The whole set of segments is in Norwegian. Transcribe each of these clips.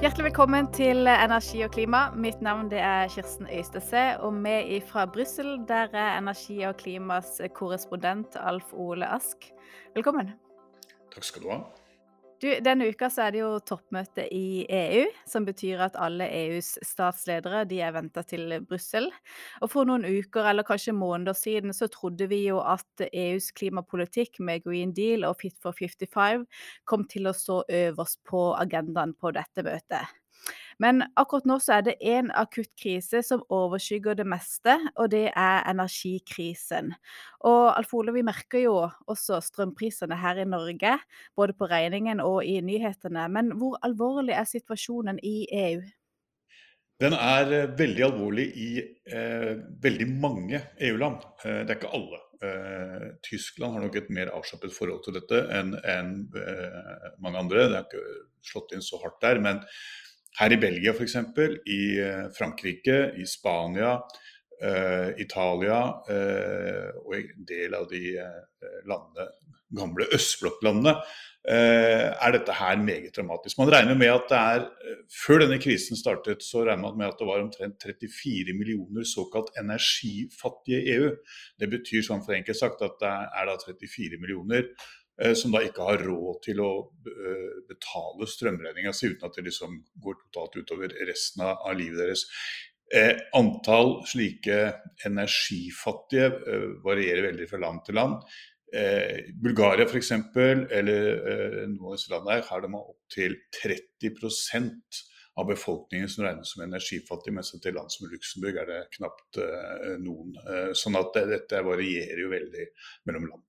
Hjertelig velkommen til Energi og klima. Mitt navn er Kirsten Øystese. Og vi fra Brussel, der er Energi og klimas korrespondent Alf Ole Ask. Velkommen. Takk skal du ha. Du, denne uka så er det jo toppmøte i EU, som betyr at alle EUs statsledere de er venta til Brussel. For noen uker eller kanskje måneder siden så trodde vi jo at EUs klimapolitikk med Green Deal og Fit for 55 kom til å stå øverst på agendaen på dette møtet. Men akkurat nå så er det én akutt krise som overskygger det meste, og det er energikrisen. Og Alf Ole, vi merker jo også strømprisene her i Norge, både på regningen og i nyhetene. Men hvor alvorlig er situasjonen i EU? Den er eh, veldig alvorlig i eh, veldig mange EU-land. Eh, det er ikke alle. Eh, Tyskland har nok et mer avslappet forhold til dette enn en, eh, mange andre. Det har ikke slått inn så hardt der. men her i Belgia f.eks., i eh, Frankrike, i Spania, uh, Italia uh, og en del av de uh, landene, gamle østblokklandene, er dette her meget dramatisk. Man regner med at det er, Før denne krisen startet, så regner man med at det var omtrent 34 millioner såkalt energifattige EU. Det betyr sånn for enkelt sagt at det er da 34 millioner Eh, som da ikke har råd til å eh, betale strømregninga si uten at det liksom går totalt utover resten av livet deres. Eh, antall slike energifattige eh, varierer veldig fra land til land. Eh, Bulgaria f.eks., eller eh, noen av disse landene her, har de opptil 30% av befolkningen som regnes som energifattig, mens til land som Luxembourg er det knapt eh, noen. sånn at dette varierer jo veldig mellom land.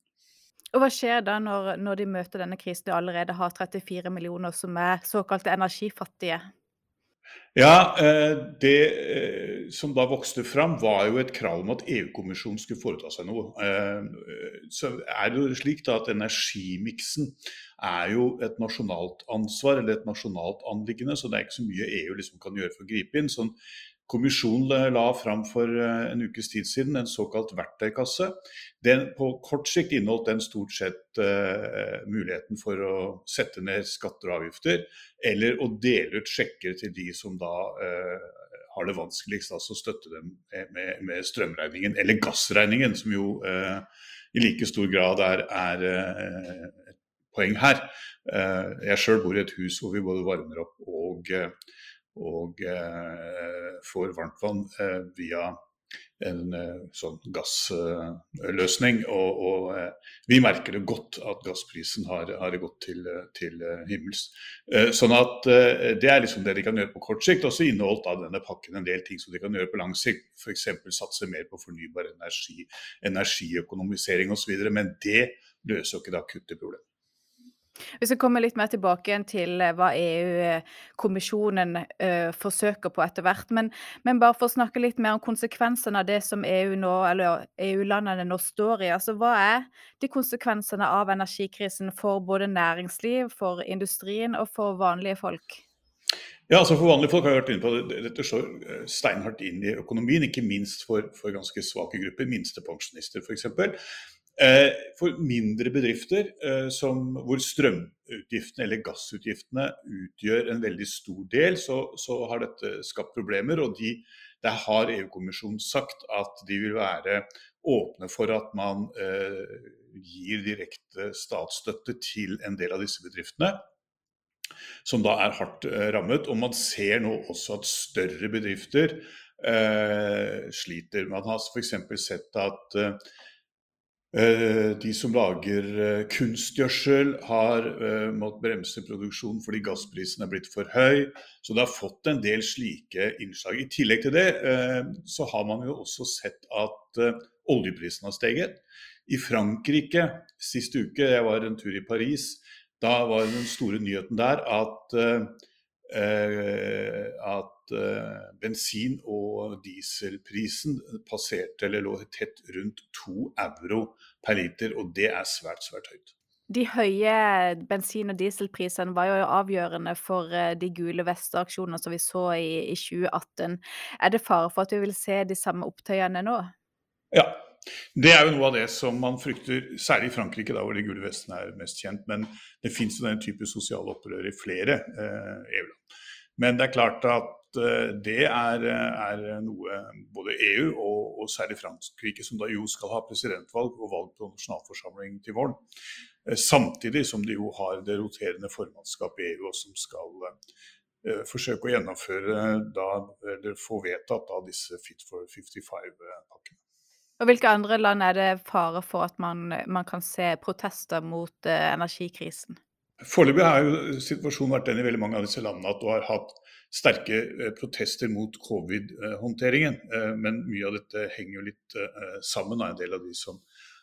Og hva skjer da når, når de møter denne krisen de allerede har 34 millioner som er såkalte energifattige? Ja, eh, Det eh, som da vokste fram, var jo et krav om at EU-kommisjonen skulle foreta seg noe. Eh, så er det jo slik da at Energimiksen er jo et nasjonalt ansvar, eller et nasjonalt anliggende, så det er ikke så mye EU liksom kan gjøre for å gripe inn. Sånn Kommisjonen la fram for eh, en ukes tid siden en såkalt verktøykasse. Den, på kort sikt inneholdt den stort sett uh, muligheten for å sette ned skatter og avgifter, eller å dele ut sjekker til de som da uh, har det vanskeligst, altså støtte dem med, med, strømregningen, eller gassregningen, som jo uh, i like stor grad er, er et poeng her. jeg sjøl bor i et hus hvor vi både varmer opp og og eh, får varmtvann eh, via en eh, sånn gassløsning. og, og vi merker det godt at gassprisen har, har gått til, til, himmels. Sånn at Det er liksom det de kan gjøre på kort sikt. Også inneholdt av denne pakken en del ting som de kan gjøre på lang sikt. F.eks. satse mer på fornybar energi, energiøkonomisering osv. Men det løser jo ikke det akutte problemet. Vi skal komme litt mer tilbake til eh, hva EU-kommisjonen uh, forsøker på etter hvert. Men, men, bare for å snakke litt mer om konsekvensene av det som EU nå, eller EU-landene nå står i. Altså, hva er de konsekvensene av energikrisen for både næringsliv, for industrien og for vanlige folk? Ja, altså For vanlige folk har jeg vært inne på det. Dette slår steinhardt inn i økonomien, ikke minst for, for ganske svake grupper, minstepensjonister f.eks. Eh, for mindre bedrifter eh, som, hvor strømutgiftene eller gassutgiftene utgjør en veldig stor del, så, så har dette skapt problemer. og de, Der har EU-kommisjonen sagt at de vil være åpne for at man eh, gir direkte statsstøtte til en del av disse bedriftene. Som da er hardt eh, rammet. Og man ser nå også at større bedrifter eh, sliter. Man har f.eks. sett at eh, de som lager eh, kunstgjødsel, har eh, måttet bremse produksjonen fordi gassprisen er blitt for høy. Så det har fått en del slike innslag. I tillegg til det så har man jo også sett at oljeprisen har steget. I Frankrike sist uke, jeg var en tur i Paris, da var den store nyheten der at, at Eh, bensin- og dieselprisen passerte eller lå tett rundt to euro per liter, og det er svært, svært høyt. De høye bensin- og dieselprisene var jo avgjørende for eh, de gule vester-aksjonene som vi så i, i 2018. Er det fare for at vi vil se de samme opptøyene nå? Ja, det er jo noe av det som man frykter, særlig i Frankrike, da hvor de gule vestene er mest kjent. Men det fins jo den type sosiale opprør i flere eh, EU-land. Men det er klart at eh, det er, er noe både EU og, og, særlig Frankrike, som da jo skal ha presidentvalg og valg på nasjonalforsamling til våren, eh, samtidig som de jo har det roterende formannskapet i EU, og som skal uh, forsøke å gjennomføre da, eller få vedtatt da, disse Fit for 55-pakkene. Og Hvilke andre land er det fare for at man, man kan se protester mot uh, energikrisen? Foreløpig har jo situasjonen vært den i veldig mange av disse landene at du har hatt sterke eh, protester mot covid-håndteringen. Eh, men mye av dette henger jo litt eh, sammen. En del av de som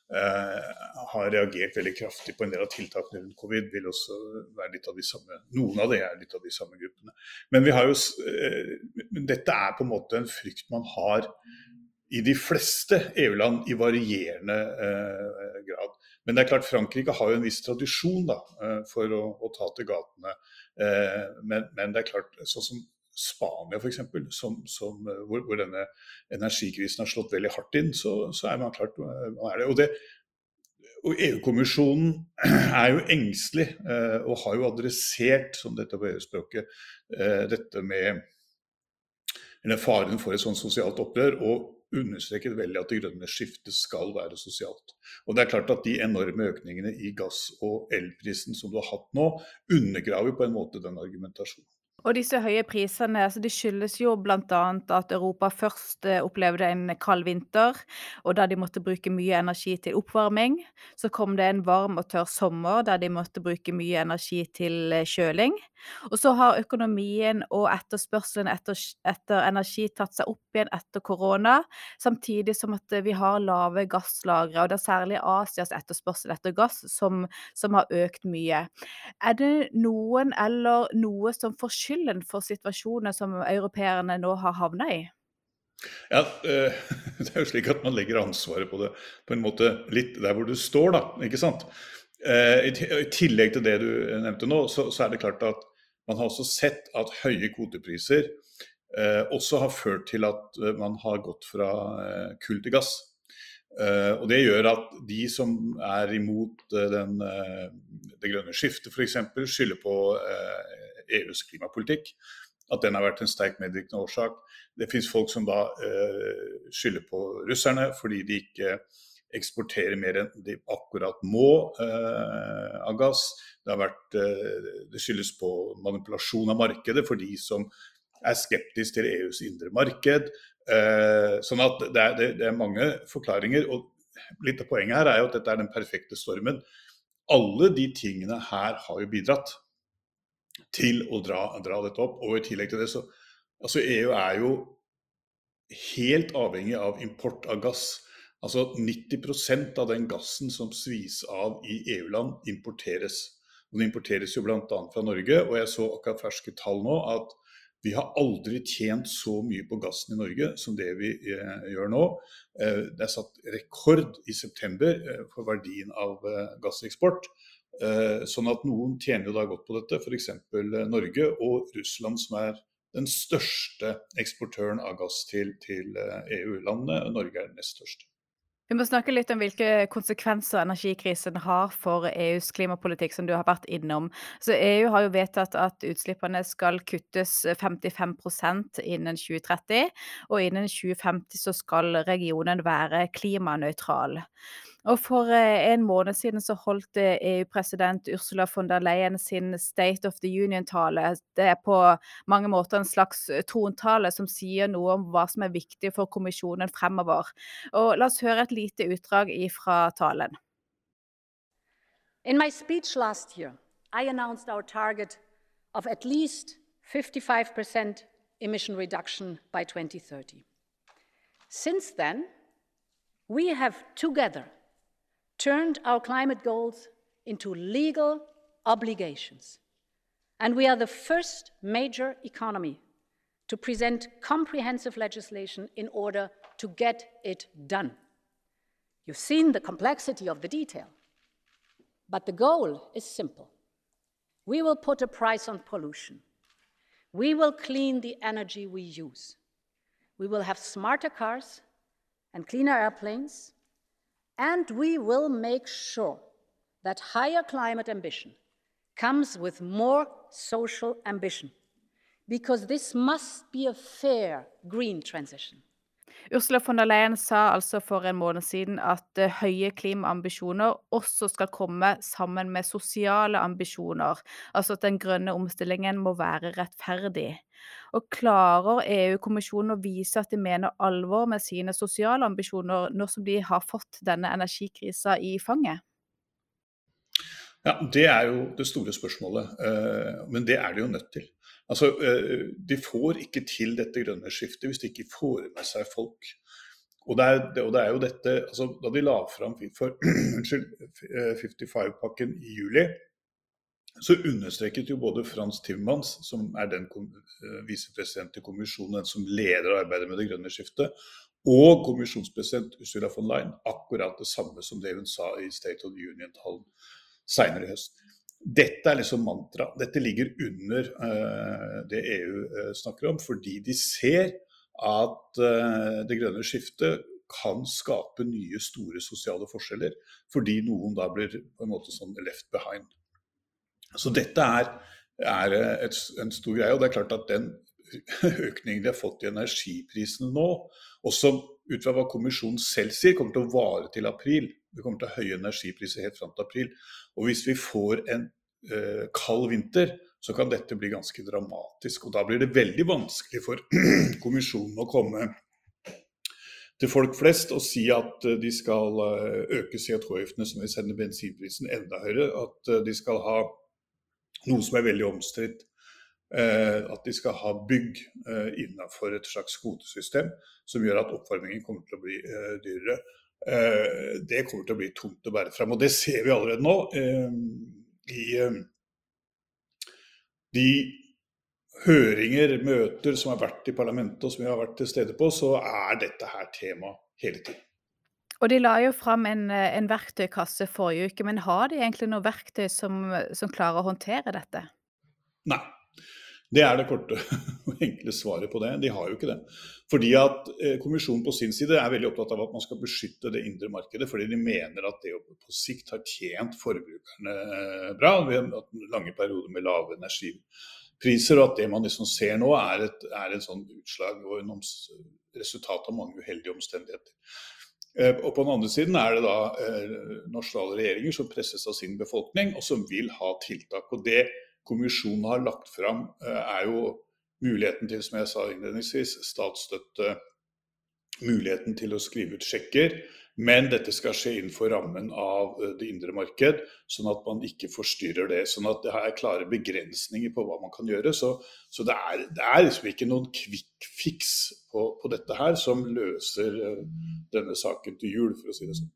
har reagert veldig kraftig på en del av tiltakene rundt covid, vil også være litt av de samme Noen av det er litt av de samme gruppene. Men vi har jo, dette er på en måte en frykt man har i de fleste EU-land i varierende grad. Men det er klart Frankrike har jo en viss tradisjon da, eh, for å, å, ta til gatene. Eh, men, men, det er klart, sånn som Spania f.eks., eh, hvor, hvor, denne energikrisen har slått veldig hardt inn, så, så er man klart man er det. Og, og EU-kommisjonen er jo engstelig og har jo adressert, som dette på EU-språket, dette med faren for et sånt sosialt opprør. og understreket veldig at det grønne skiftet skal være sosialt. Og det er klart at De enorme økningene i gass- og elprisen som du har hatt nå, undergraver på en måte den argumentasjonen. Og disse høye prisene altså de skyldes jo bl.a. at Europa først eh, opplevde en kald vinter, og da de måtte bruke mye energi til oppvarming. Så kom det en varm og tørr sommer der de måtte bruke mye energi til eh, kjøling. Og så har økonomien og etterspørselen etter, etter energi tatt seg opp igjen etter korona, samtidig som at vi har lave gasslagre, og det er særlig Asias etterspørsel etter gass som, som har økt mye. Er det noen eller noe som forskylder skylden for situasjoner som europeerne nå har havna i? Ja, eh, Det er jo slik at man legger ansvaret på det på en måte litt der hvor du står, da. ikke sant? Eh, I tillegg til det du nevnte nå, så, er det klart at man har også sett at høye kvotepriser eh, også har ført til at man har gått fra kull til gass. Og Det gjør at de som er imot den, det grønne skiftet f.eks., skylder på EUs klimapolitikk. At den har vært en sterk medvirkende årsak. Det fins folk som da skylder på russerne fordi de ikke eksporterer mer enn de akkurat må av gass. Det, vært, det, skyldes på manipulasjon av markedet for de som er skeptisk til EUs indre marked. Sånn at det er, det er mange forklaringer. og Litt av poenget her er jo at dette er den perfekte stormen. Alle de tingene her har jo bidratt til å dra, dra, dette opp. Og i tillegg til det så altså EU er jo helt avhengig av import av gass. Altså 90% av den gassen som svis av i EU-land, importeres. Den importeres jo bl.a. fra Norge, og jeg så akkurat ferske tall nå at vi har aldri tjent så mye på gassen i Norge som det vi eh, gjør nå. Eh, det er satt rekord i september eh, for verdien av eh, gasseksport. Eh, sånn at noen tjener jo da godt på dette, f.eks. Eh, Norge og Russland, som er den største eksportøren av gass til, til EU-landene. Norge er den nest største. Vi må snakke litt om hvilke konsekvenser energikrisen har for EUs klimapolitikk, som du har vært innom. Så EU har jo vedtatt at utslippene skal kuttes 55% innen 2030, og innen 2050 så skal regionen være klimanøytral. Og For eh, en måned siden så holdt EU-president Ursula von der Leyen sin State of the Union-tale. Det er på mange måter en slags eh, trontale som sier noe om hva som er viktig for kommisjonen fremover. Og La oss høre et lite utdrag fra talen. In my speech last year, I announced our target of at least 55% emission reduction by 2030. Since then, we have together turned our climate goals into legal obligations. And we are the first major economy to present comprehensive legislation in order to get it done. You've seen the complexity of the detail, but the goal is simple. We will put a price on pollution. We will clean the energy we use. We will have smarter cars and cleaner airplanes and we will make sure that higher climate ambition comes with more social ambition, because this must be a fair green transition. Ursula von der Leyen sa altså for en måned siden at eh, høye klimaambisjoner også skal komme sammen med sosiale ambisjoner, altså at den grønne omstillingen må være rettferdig. Og klarer EU-kommisjonen å vise at de mener alvor med sine sosiale ambisjoner, nå som de har fått denne energikrisa i fanget? Ja, Det er jo det store spørsmålet, eh, men det er de jo nødt til. Altså, eh, De får ikke til dette grønne skiftet hvis de ikke får med seg folk. Og det er, og det er jo dette, altså Da de la fram 55-pakken i juli, så understreket jo både Frans Timmermans, som er den eh, visepresident i kommisjonen, som leder arbeidet med det grønne skiftet, og kommisjonspresident Ursula von Leyen akkurat det samme som det hun sa i State of the Union-talen seinere i høst. Dette er liksom mantra. Dette ligger under uh, det EU uh, eh, snakker om, fordi de ser at uh, det grønne skiftet kan skape nye, store sosiale forskjeller. Fordi noen da blir på en måte sånn left behind. Så dette er, er et, en stor greie. Og det er klart at den økningen de har fått i energiprisene nå, også ut fra hva kommisjonen selv sier, kommer til å vare til april. Det kommer til å høye energipriser helt fram til april. Og hvis vi får en eh, kald vinter, så kan dette bli ganske dramatisk. Og da blir det veldig vanskelig for kommisjonen å komme til folk flest og si at eh, de skal eh, øke CO2-avgiftene som vil sende bensinprisen enda høyere. At de skal ha noe som er veldig omstridt. At de skal ha bygg innenfor et slags kvotesystem som gjør at oppvarmingen kommer til å bli dyrere. Eh, det kommer til å bli tungt å bære frem. Og det ser vi allerede nå. Eh, I eh, de høringer, møter som har vært i parlamentet og som vi har vært til stede på, så er dette her tema hele tiden. Og de la jo fram en, en verktøykasse forrige uke, men har de egentlig noe verktøy som, som klarer å håndtere dette? Nei, det er det korte og enkle svaret på det. De har jo ikke det. Fordi at eh, Kommisjonen på sin side er veldig opptatt av at man skal beskytte det indre markedet. Fordi de mener at det på sikt har tjent forbrukerne eh, bra. Vi har hatt lange perioder med lave energipriser. Og at det man liksom ser nå er et, er et sånn utslag og en resultat av mange uheldige omstendigheter. Eh, og På den andre siden er det da nasjonale regjeringer som presses av sin befolkning, og som vil ha tiltak. og det kommisjonen har lagt fram, eh, er jo muligheten til, som jeg sa innledningsvis, statsstøtte, muligheten til å skrive ut sjekker. Men dette skal skje innenfor rammen av eh, det indre marked, sånn at man ikke forstyrrer det. Sånn at det er klare begrensninger på hva man kan gjøre. Så, så det, er, det, er, liksom ikke noen fix på, på dette her som løser eh, denne saken til jul, for å si det sånn.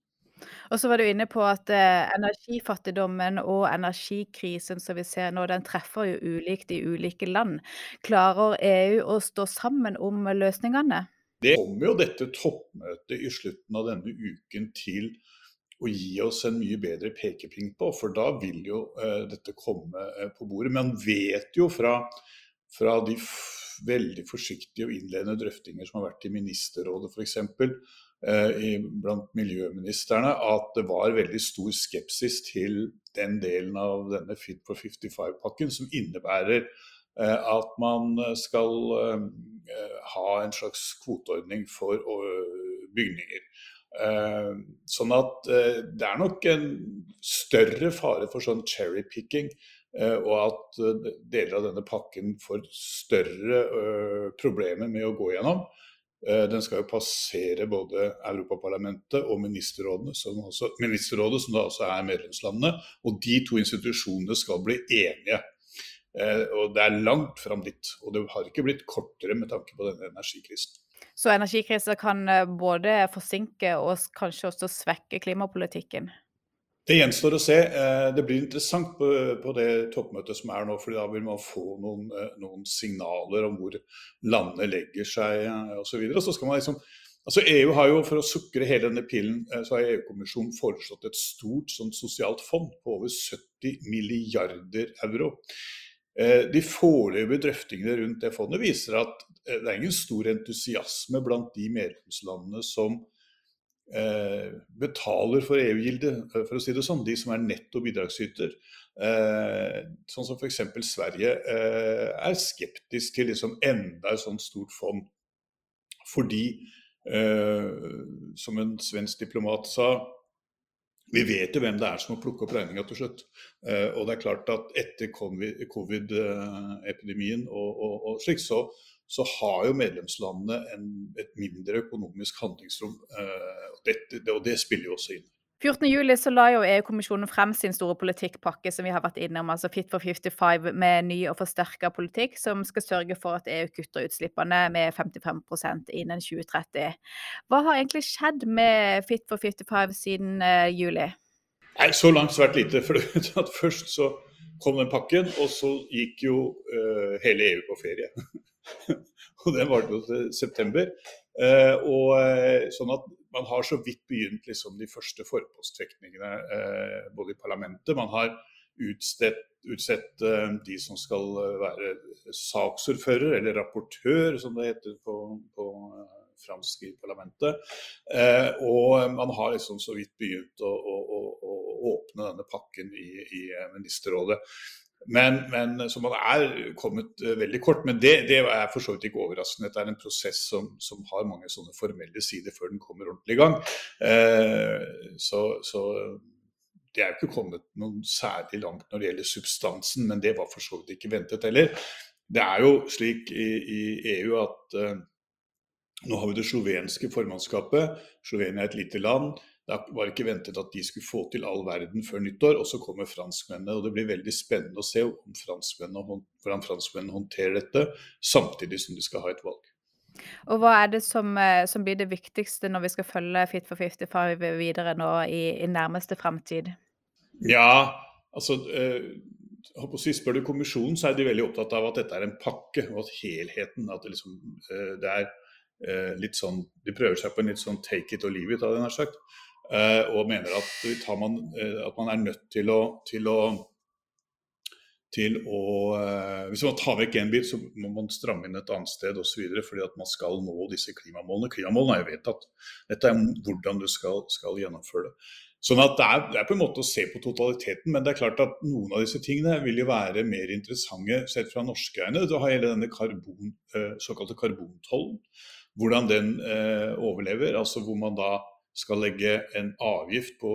Og så var du inne på at eh, energifattigdommen og energikrisen som vi ser nå, den treffer jo ulikt i ulike land. Klarer EU å stå sammen om løsningene? Det kommer jo dette toppmøtet i slutten av denne uken til å gi oss en mye bedre pekepinn på, for da vil jo eh, dette komme eh, på bordet. Man vet jo fra, fra de veldig forsiktige og innledende drøftinger som har vært i Ministerrådet f.eks., Eh, blant miljøministrene at det var veldig stor skepsis til den delen av denne Fit for 55-pakken som innebærer eh, at man skal eh, ha en slags kvoteordning for bygninger. Sånn at det er nok en større fare for sånn cherry-picking, og at deler av denne pakken får større problemer med å gå gjennom. Eh, den skal jo passere både Europaparlamentet og ministerrådet, som, også, ministerrådet, som da også er medlemslandene. Og de to institusjonene skal bli enige. Eh, og det er langt fram dit. Og det har ikke blitt kortere med tanke på denne energikrisen. Så energikrisen kan eh, både forsinke og kanskje også svekke klimapolitikken? Det gjenstår å se. Eh, det blir interessant på, det toppmøtet som er nå. for Da vil man få noen, eh, noen signaler om hvor landet legger seg eh, osv. Liksom, altså EU har jo, For å sukre hele denne pillen, så har EU-kommisjonen foreslått et stort sånn sosialt fond på over 70 milliarder euro. De foreløpige drøftingene rundt det fondet viser at det er ingen stor entusiasme blant de medlemslandene som betaler for EU-gildet, for å si det sånn. De som er netto bidragsyter. Eh, sånn som f.eks. Sverige eh, er skeptisk til liksom enda et sånt stort fond. Fordi, eh, som en svensk diplomat sa, vi vet jo hvem det er som må plukke opp regninga til slutt. Eh, og det er klart at etter covid-epidemien og, og, og, slik, så, så, har jo medlemslandene en, et mindre økonomisk handlingsrom. Eh, og, dette, det, og det spiller jo også inn. 14.7 så la jo EU-kommisjonen frem sin store politikkpakke som vi har vært innom, altså Fit for 55 med ny og forsterka politikk som skal sørge for at EU kutter utslippene med 55% innen 2030. Hva har egentlig skjedd med Fit for 55 siden uh, juli? Nei, Så langt svært lite. for Først så kom den pakken, og så gikk jo uh, hele EU på ferie. og den varte jo til september. Uh, og sånn at man har så vidt begynt liksom, de første forpostfektningene eh, både i parlamentet. Man har utstedt, utsett eh, de som skal eh, være saksordfører, eller rapportør, som det heter på, på eh, fransk i parlamentet. Eh, og man har liksom så vidt begynt å, å, å, å åpne denne pakken i, i ministerrådet. Men, men, så man er kommet uh, veldig kort. Men det, det, er for så vidt ikke overraskende. Det er en prosess som, som, har mange sånne formelle sider før den kommer ordentlig i gang. Eh, så, så, det er jo ikke kommet noe særlig langt når det gjelder substansen, men det var for så vidt ikke ventet heller. Det er jo slik i, i EU at eh, nå har vi det slovenske formannskapet. Slovenia er et lite land. Det var ikke ventet at de skulle få til all verden før nyttår, og så kommer franskmennene. og Det blir veldig spennende å se franskmennene, hvordan franskmennene håndterer dette, samtidig som de skal ha et valg. Og Hva er det som, eh, som blir det viktigste når vi skal følge Fit for 55 videre nå i, i nærmeste fremtid? Ja, altså eh, si, Spør du kommisjonen, så er de veldig opptatt av at dette er en pakke, og at helheten at det, liksom, eh, det er litt sånn, De prøver seg på en litt sånn take it or leave it, hadde jeg nær sagt. Eh, og mener at man, eh, at, man, er nødt til å, til å, til å eh, Hvis man tar vekk en bit, så må man stramme inn et annet sted osv. fordi at man skal nå disse klimamålene. Klimamålene er jo vedtatt. Dette er hvordan du skal, skal gjennomføre det. Sånn at det er, det er, på en måte å se på totaliteten, men det er klart at noen av disse tingene vil jo være mer interessante sett fra norske øyne. Du har hele denne karbon, såkalte karbontollen. Hvordan den eh, overlever. altså Hvor man da skal legge en avgift på,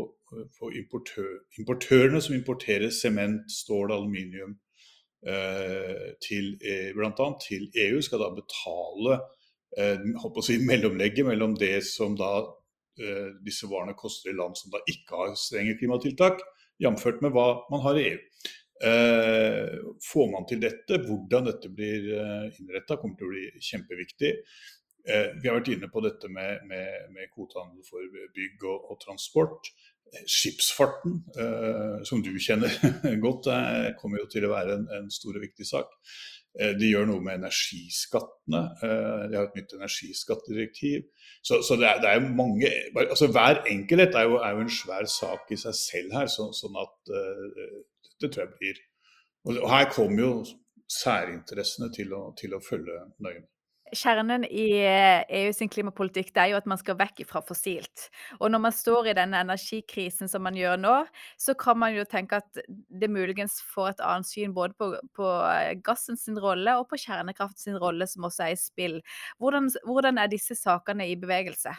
på importør, importørene som importerer sement, stål, aluminium eh, til eh, bl.a. til EU, skal da betale eh, si, mellomlegget mellom det som da eh, disse varene koster i land som da ikke har strenge klimatiltak, jamført med hva man har i EU. Eh, får man til dette, hvordan dette blir eh, innretta, kommer til å bli kjempeviktig. Eh, vi har vært inne på dette med, med, med kvotehandel for bygg og, og transport. Eh, skipsfarten, eh, som du kjenner godt, eh, kommer jo til å være en, en stor og viktig sak. Eh, de gjør noe med energiskattene. Eh, de har et nytt energiskattedirektiv. Så, så det, er, det, er, mange altså Hver enkelhet er jo, er jo, en svær sak i seg selv her. Så, sånn at det tror jeg blir Og her kommer jo særinteressene til å, til å følge nøye med. Kjernen i EU eh, e sin klimapolitikk det er jo at man skal vekk fra fossilt. Og når man står i denne energikrisen som man gjør nå, så kan man jo tenke at det muligens får et annet syn både på, på eh, gassen sin rolle og på kjernekraft sin rolle, som også er i spill. Hvordan, hvordan er disse sakene i bevegelse?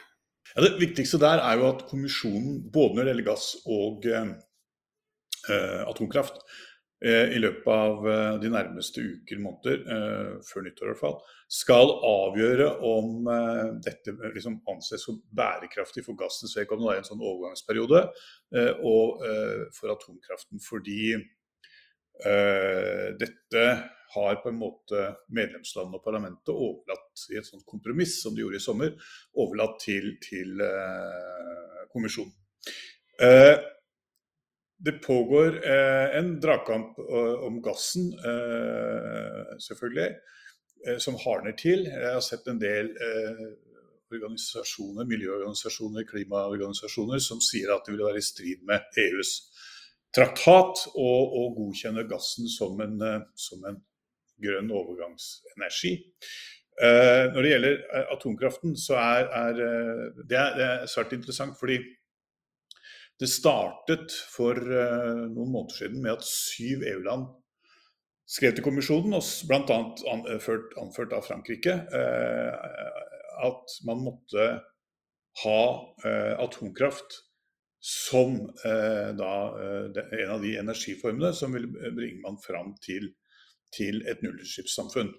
Ja, det viktigste der er jo at kommisjonen, både når det gjelder gass og eh, eh atomkraft, i løpet av eh, de nærmeste uker, måneder, eh, før nyttår i hvert fall, skal avgjøre om dette liksom anses som bærekraftig for gassens vedkommende i en sånn overgangsperiode, og for atomkraften. Fordi dette har på en måte medlemslandene og parlamentet overlatt i et sånt kompromiss, som de gjorde i sommer, overlatt til, til kommisjonen. Det pågår eh, en dragkamp eh, om gassen, eh, selvfølgelig, eh, som hardner til. Jeg har sett en del eh, organisasjoner, miljøorganisasjoner, klimaorganisasjoner som sier at det vil være i strid med EUs traktat å, godkjenne gassen som en, eh, som en grønn overgangsenergi. Når det gjelder atomkraften, så er, er, det, er, det er svært interessant. Fordi det startet for noen måneder siden med at syv EU-land skrev til kommisjonen, bl.a. Anført, anført av Frankrike, at man måtte ha atomkraft som da, en av de energiformene som vil bringe man fram til, til et nullutslippssamfunn.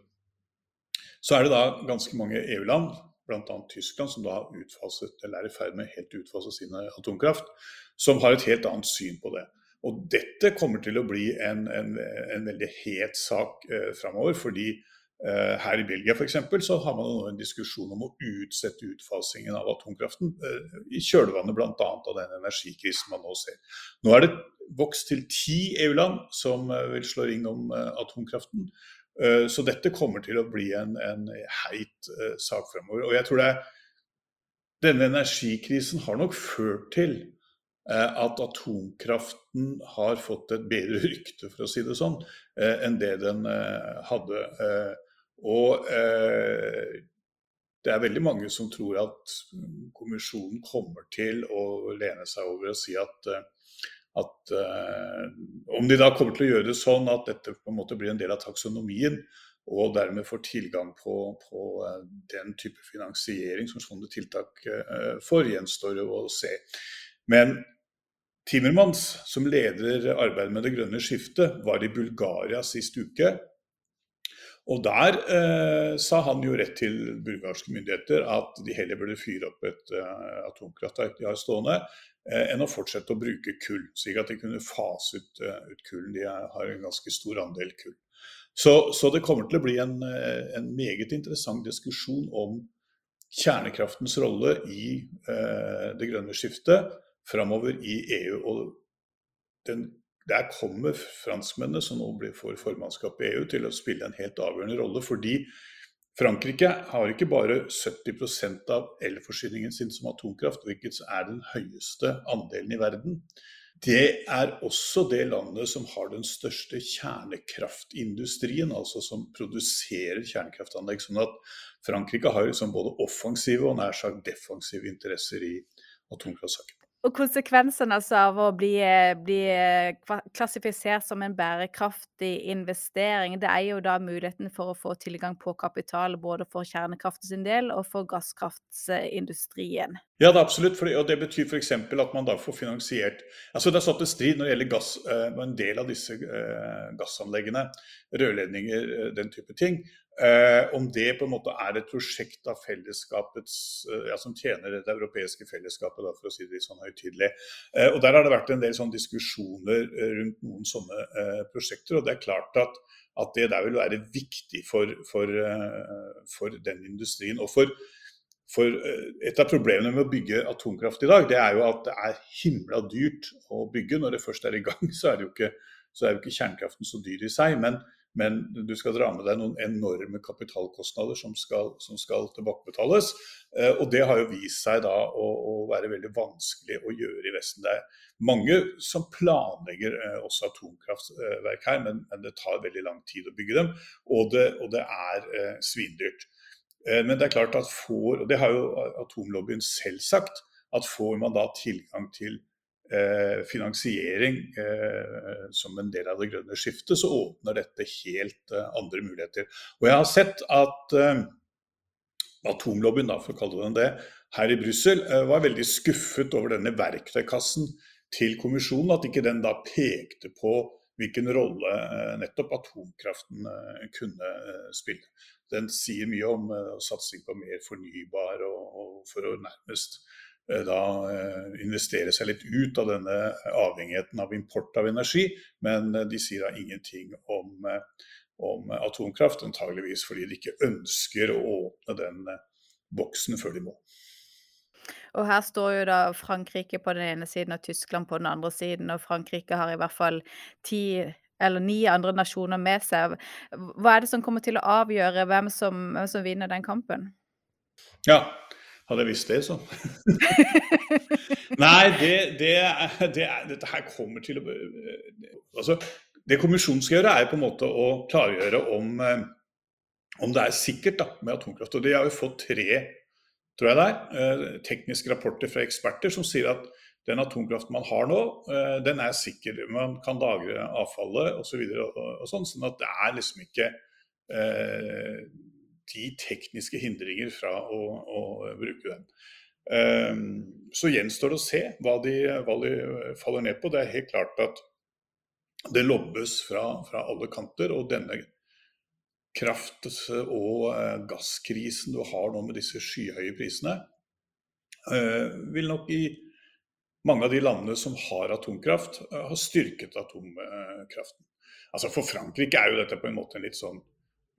Så er det da ganske mange EU-land, bl.a. Tyskland, som da har utfaset, eller er i ferd med helt utfase sin atomkraft, som har et helt annet syn på det. Og dette kommer til å bli en, en, en veldig het sak eh, framover. Fordi eh, her i Belgia f.eks. så har man nå en diskusjon om å utsette utfasingen av atomkraften. Eh, I kjølvannet bl.a. av den energikrisen man nå ser. Nå er det vokst til ti EU-land som eh, vil slå ring om eh, atomkraften. Eh, så dette kommer til å bli en, en heit uh, sak fremover. Og jeg tror det er denne energikrisen har nok ført til uh, at atomkraften har fått et bedre rykte, for å si det sånn, enn det den hadde. og det er veldig mange som tror at kommisjonen kommer til å lene seg over og si at at uh, Om de da kommer til å gjøre det sånn at dette på en måte blir en del av taksonomien, og dermed får tilgang på, på uh, den type finansiering som sånne tiltak uh, får, gjenstår å se. Men Timmermans, som leder arbeidet med det grønne skiftet, var i Bulgaria sist uke. Og der eh, sa han jo rett til bulgarske myndigheter at de heller burde fyre opp et eh, atomkraftverk de har stående, Eh, enn å fortsette å bruke kull, slik at de kunne fase ut, uh, ut kullen. De har en ganske stor andel kull. Så, så det kommer til å bli en, eh, en, meget interessant diskusjon om kjernekraftens rolle i eh, det grønne skiftet framover i EU. Og den, der kommer franskmennene, som nå blir for formannskapet i EU, til å spille en helt avgjørende rolle. fordi Frankrike har ikke bare 70% av elforsyningen sin som atomkraft, hvilket er den høyeste andelen i verden. Det er også det landet som har den største kjernekraftindustrien, altså som produserer kjernekraftanlegg. Sånn at Frankrike har liksom både offensive og nær sagt defensive interesser i atomkraftsaken. Og konsekvensene altså av å bli, bli, klassifisert som en bærekraftig investering, det er jo da muligheten for å få tilgang på kapital både for kjernekraft sin del og for gasskraftindustrien. Ja, det er absolutt. For, og det betyr f.eks. at man da får finansiert altså Det er satt til strid når det gjelder gass, og en del av disse eh, gassanleggene, rørledninger, eh, den type ting. Eh, om det på en måte er et prosjekt av fellesskapets, eh, ja, som tjener det europeiske fellesskapet, da, for å si det sånn høytidelig. Eh, og Der har det vært en del sånn diskusjoner eh, rundt noen sånne eh, prosjekter. og det er klart at, at det der vil være viktig for, for, eh, for den industrien. og for for Et av problemene med å bygge atomkraft i dag, det er jo at det er himla dyrt å bygge. Når det først er i gang, så er, jo ikke, så ikke kjernekraften så dyr i seg. Men, men du skal dra med deg noen enorme kapitalkostnader som skal, som skal tilbakebetales. Eh, og det har jo vist seg da å, å, være veldig vanskelig å gjøre i Vesten. Det er mange som planlegger eh, også atomkraftverk her, men, men, det tar veldig lang tid å bygge dem. Og det, og det er eh, svindyrt. Men det er klart at får, og det har jo atomlobbyen selv sagt, at får man da tilgang til finansiering eh, som en del av det grønne skiftet, så åpner dette helt eh, andre muligheter. Og jeg har sett at atomlobbyen, da, for å kalle den det, her i Brussel var veldig skuffet over denne verktøykassen til kommisjonen. At ikke den da pekte på hvilken rolle nettopp atomkraften kunne spille. Den sier mye om satsing på mer fornybar og, og for å nærmest Eh, da eh, investere seg litt ut av denne avhengigheten av import av energi. Men eh, de sier da ingenting om, om atomkraft, antageligvis fordi de ikke ønsker å åpne den boksen før de må. Og her står jo da Frankrike på den ene siden og Tyskland på den andre siden, og Frankrike har i hvert fall ti eller ni andre nasjoner med seg. Hva er det som kommer til å avgjøre hvem som, hvem som vinner den kampen? Ja, hadde jeg visst det, så. Nei, det, det, det, dette her kommer til å Altså, det kommisjonen skal gjøre, er på en måte å klargjøre om, eh, om det er sikkert da, med atomkraft. Og de har jo fått tre tror jeg det er, tekniske rapporter fra eksperter som sier at den atomkraften man har nå, den er sikker. Man kan lagre avfallet osv. Så og, og sånn, sånn at det er liksom ikke eh, de tekniske hindringer fra å, å bruke den. Eh, så gjenstår det å se hva de, hva de, faller ned på. Det er helt klart at det lobbes fra, fra alle kanter. Og denne kraft- og eh, gasskrisen du har nå med disse skyhøye prisene, eh, vil nok i mange av de landene som har atomkraft, eh, ha styrket atomkraften. Altså For Frankrike er jo dette på en måte en litt sånn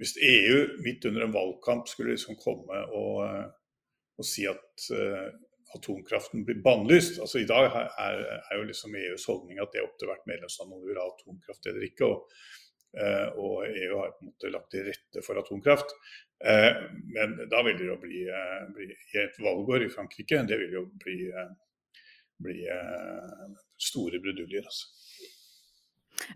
Hvis EU midt under en valgkamp skulle liksom komme og, og si at atomkraften blir bannlyst. Altså I dag er, er, jo liksom EUs holdning at det er opp til hvert medlemsland om du vil ha atomkraft eller ikke. Og, uh, og, EU har på en måte lagt til rette for atomkraft. Uh, men da vil det jo bli, eh, bli i et valgår i Frankrike, det vil jo bli, bli store bruduljer. Altså.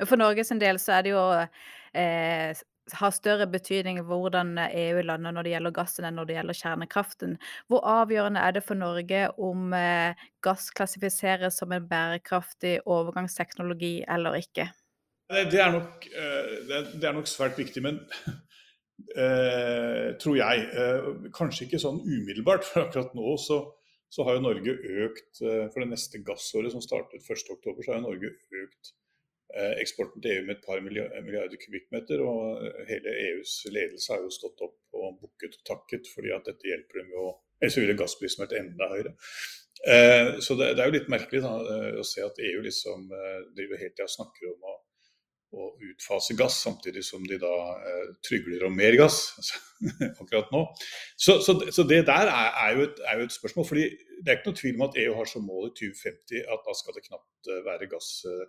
For Norges del så er det jo eh, har større betydning hvordan EU lander når det gjelder gassen enn når det gjelder kjernekraften. Hvor avgjørende er det for Norge om eh, gass klassifiseres som en bærekraftig overgangsteknologi eller ikke? Det er nok, eh, det er nok svært viktig, men eh, tror jeg. Eh, kanskje ikke sånn umiddelbart, for akkurat nå så, så har jo Norge økt For det neste gassåret som startet 1.10, så har jo Norge økt Eh, eksporten til EU med et par milliarder kubikkmeter. Og eh, hele EUs ledelse har jo stått opp og bukket og takket fordi at dette hjelper dem å Ellers ville gassprisen vært enda høyere. Eh, så det, er jo litt merkelig da, å se at EU liksom driver helt til å snakke om å, å, utfase gass, samtidig som de da trygler om mer gass akkurat nå. Så, så, så det der er, er, jo et, er, jo et, spørsmål. fordi Det er ikke noe tvil om at EU har som mål i 2050 at da skal det knapt være gass Eh,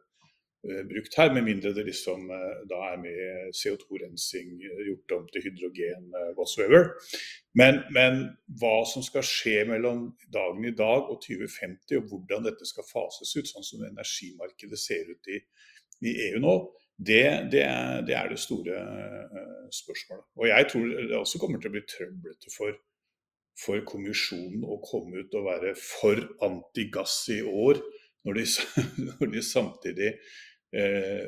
brukt her, med mindre det liksom eh, da er med CO2-rensing, eh, gjort om til hydrogen, whatsoever. Men, men, hva som skal skje mellom dagen i dag og 2050, og hvordan dette skal fases ut, sånn som energimarkedet ser ut i, i EU nå, det, det, er, det, er, det store spørsmålet. Og jeg tror det også kommer til å bli trøblete for, for kommisjonen å komme ut og være for antigass i år, når de, når de samtidig Eh,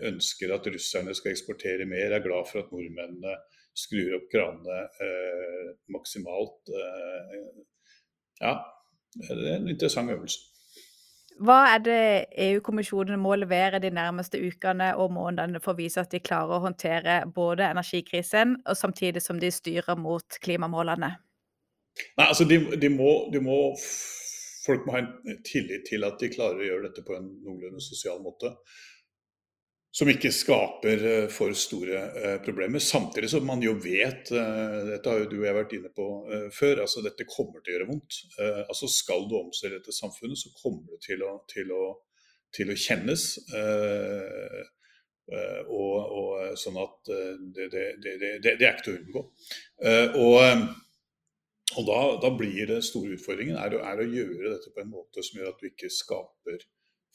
ønsker at russerne skal eksportere mer, er glad for at nordmennene skrur opp kranene eh, maksimalt. Eh, ja, det er en interessant øvelse. Hva er det EU-kommisjonen må levere de nærmeste ukene og månedene for å vise at de klarer å håndtere både energikrisen og samtidig som de styrer mot klimamålene? Nei, altså de, de, må, de må, Folk må ha en tillit til at de klarer å gjøre dette på en noenlunde sosial måte som ikke skaper eh, for store eh, problemer. Samtidig som man jo vet, eh, dette har jo du og jeg vært inne på før, altså dette kommer til å gjøre vondt. Altså Skal du omstille dette samfunnet, så kommer det til å, til å, til å kjennes. Og, og, sånn at det, det, det, det, er ikke til å unngå. Og, og da, da, blir det store utfordringen er, er å gjøre dette på en måte som gjør at du ikke skaper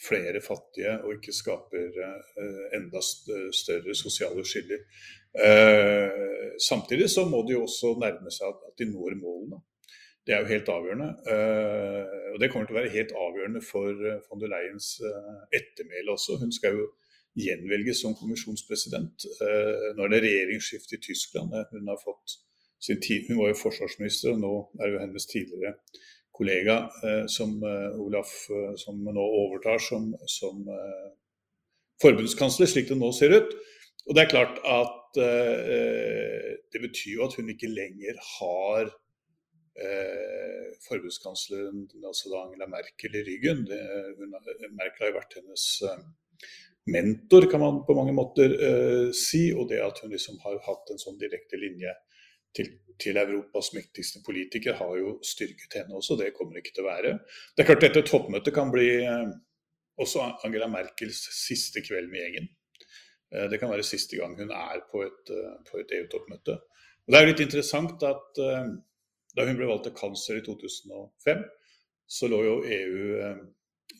flere fattige og ikke skaper eh, enda større sosiale skiller. Eh, samtidig så må de jo også nærme seg at de når målene. Det er jo helt avgjørende. Eh, og det kommer til å være helt avgjørende for von der Leyens ettermæle også. Hun skal jo gjenvelges som kommisjonspresident. Nå er det regjeringsskifte i Tyskland. Hun, har fått sin tid, hun var jo forsvarsminister, og nå er jo hennes tidligere kollega eh, som eh, Olaf eh, som nå overtar som, som forbundskansler, slik det nå ser ut. Og det er klart at det betyr jo at hun ikke lenger har forbundskansleren, altså Angela Merkel, i ryggen. Det, hun, Merkel har jo vært hennes mentor, kan man på mange måter si. Og det at hun liksom har hatt en sånn direkte linje til, til, Europas mektigste politiker har jo styrket henne også. Det kommer det ikke til å være. Det er klart Dette toppmøtet kan bli eh, også Angela Merkels siste kveld med gjengen. Eh, det kan være siste gang hun er på et, uh, et EU-toppmøte. Det er jo litt interessant at eh, da hun ble valgt til kansler i 2005, så lå jo EU eh,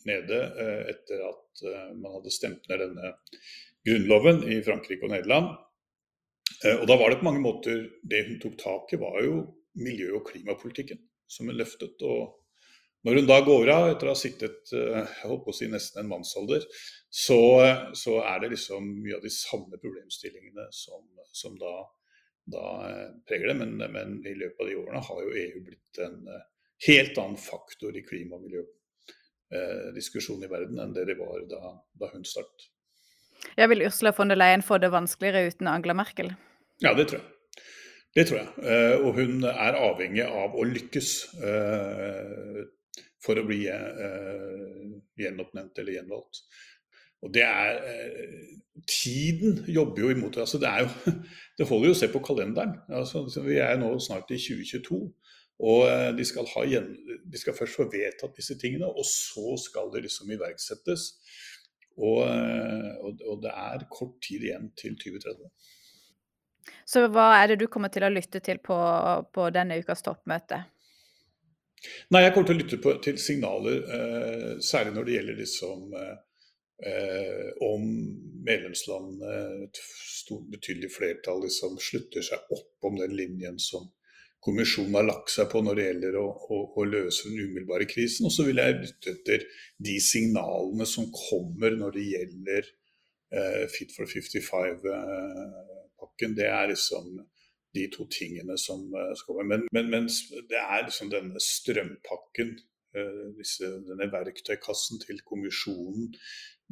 nede eh, etter at man hadde stemt ned denne grunnloven i Frankrike og Nederland. Eh, og da var det på mange måter Det hun tok tak i, var jo miljø- og klimapolitikken som hun løftet. og når hun da går av etter å ha sittet eh, jeg på å si nesten en mannsalder, så, så er det liksom mye av de samme problemstillingene som, som da, da, eh, preger det. Men, men, i løpet av de årene har jo EU blitt en eh, helt annen faktor i klima- og miljødiskusjonen i verden enn det det var da, da hun startet. Jeg vil Ursula von der Leyen få det vanskeligere uten Angela Merkel? Ja, det tror jeg. Det tror jeg. Og hun er avhengig av å lykkes for å bli eh, gjenoppnevnt eller gjenvalgt. Og det er eh, Tiden jobber jo imot det. Altså det, jo, det holder jo å se på kalenderen. Altså, vi er nå snart i 2022. Og eh, de skal, ha, de skal, først få vedtatt disse tingene, og så skal det liksom iverksettes. Og, eh, og, og det er kort tid igjen til 2030. Så hva er det du kommer til å lytte til på, på denne ukas toppmøte? Nei, jeg kommer til å lytte på, til signaler, eh, særlig når det gjelder liksom, eh, om medlemslandene, et stort, betydelig flertall, liksom, slutter seg opp om den linjen som kommisjonen har lagt seg på når det gjelder å, å, å løse den umiddelbare krisen. Og så vil jeg lytte etter de signalene som kommer når det gjelder eh, Fit for 55-pakken. Eh, det er liksom de to tingene som eh, være. Men, men, men det er liksom denne strømpakken, eh, disse, denne verktøykassen til kommisjonen,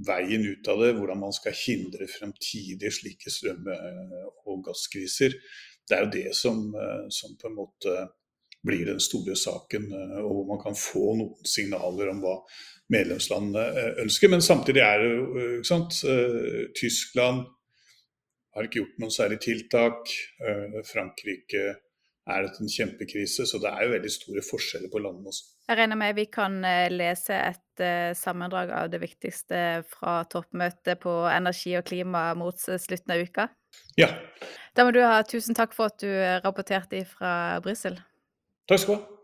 veien ut av det, hvordan man skal hindre fremtidige slike strøm- eh, og gasskriser. Det er jo det som, som på en måte blir den store saken, og hvor man kan få noen signaler om hva medlemslandene ønsker. Men samtidig er det jo ikke sant, Tyskland, har ikke gjort noen særlig tiltak. Eh, Frankrike er det en kjempekrise, så det er jo veldig store forskjeller på landene også. Jeg regner med vi kan eh, lese et sammendrag av det viktigste fra toppmøtet på energi og klima mot slutten av uka? Ja. Da må du ha tusen takk for at du rapporterte fra Brussel. Takk skal du ha.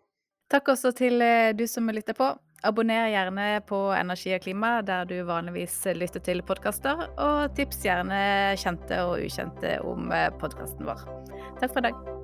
Takk også til du som lytter på. Abonner gjerne på Energi og klima der du vanligvis lytter til podkaster, og tips gjerne kjente og ukjente om podkasten vår. Takk for i dag.